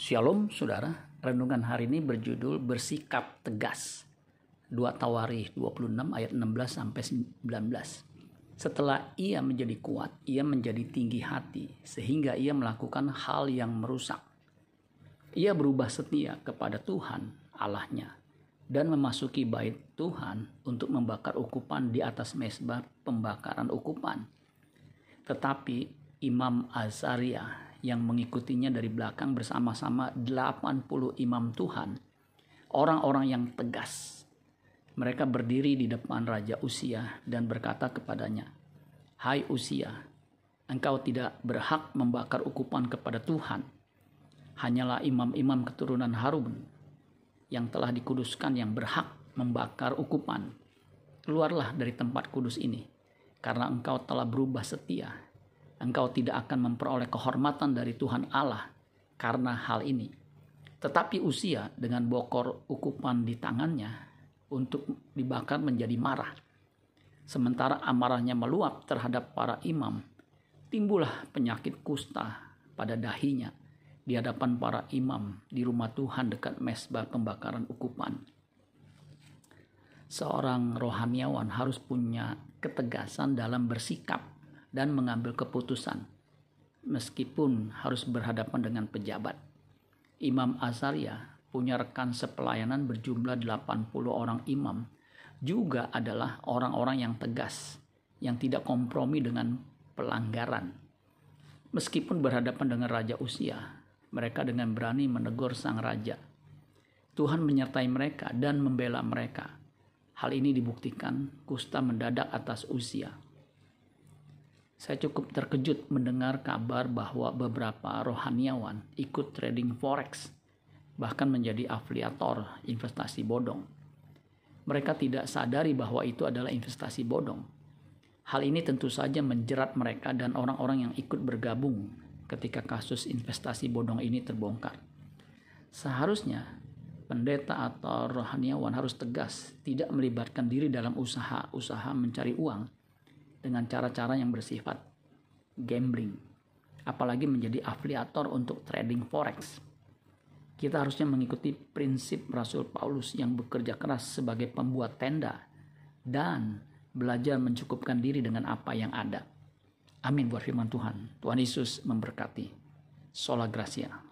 Shalom saudara, renungan hari ini berjudul bersikap tegas. 2 Tawarikh 26 ayat 16 sampai 19. Setelah ia menjadi kuat, ia menjadi tinggi hati sehingga ia melakukan hal yang merusak. Ia berubah setia kepada Tuhan Allahnya dan memasuki bait Tuhan untuk membakar ukupan di atas mesbah pembakaran ukupan. Tetapi Imam Azaria yang mengikutinya dari belakang bersama-sama 80 imam Tuhan, orang-orang yang tegas. Mereka berdiri di depan Raja Usia dan berkata kepadanya, Hai Usia, engkau tidak berhak membakar ukupan kepada Tuhan. Hanyalah imam-imam keturunan Harun yang telah dikuduskan yang berhak membakar ukupan. Keluarlah dari tempat kudus ini, karena engkau telah berubah setia engkau tidak akan memperoleh kehormatan dari Tuhan Allah karena hal ini. Tetapi usia dengan bokor ukupan di tangannya untuk dibakar menjadi marah. Sementara amarahnya meluap terhadap para imam, timbullah penyakit kusta pada dahinya di hadapan para imam di rumah Tuhan dekat mesbah pembakaran ukupan. Seorang rohaniawan harus punya ketegasan dalam bersikap dan mengambil keputusan meskipun harus berhadapan dengan pejabat. Imam Azaria punya rekan sepelayanan berjumlah 80 orang imam juga adalah orang-orang yang tegas yang tidak kompromi dengan pelanggaran. Meskipun berhadapan dengan raja usia, mereka dengan berani menegur sang raja. Tuhan menyertai mereka dan membela mereka. Hal ini dibuktikan Kusta mendadak atas usia saya cukup terkejut mendengar kabar bahwa beberapa rohaniawan ikut trading forex, bahkan menjadi afiliator investasi bodong. Mereka tidak sadari bahwa itu adalah investasi bodong. Hal ini tentu saja menjerat mereka dan orang-orang yang ikut bergabung ketika kasus investasi bodong ini terbongkar. Seharusnya pendeta atau rohaniawan harus tegas, tidak melibatkan diri dalam usaha-usaha mencari uang dengan cara-cara yang bersifat gambling, apalagi menjadi afiliator untuk trading forex. Kita harusnya mengikuti prinsip Rasul Paulus yang bekerja keras sebagai pembuat tenda dan belajar mencukupkan diri dengan apa yang ada. Amin buat firman Tuhan. Tuhan Yesus memberkati. Sola Gracia.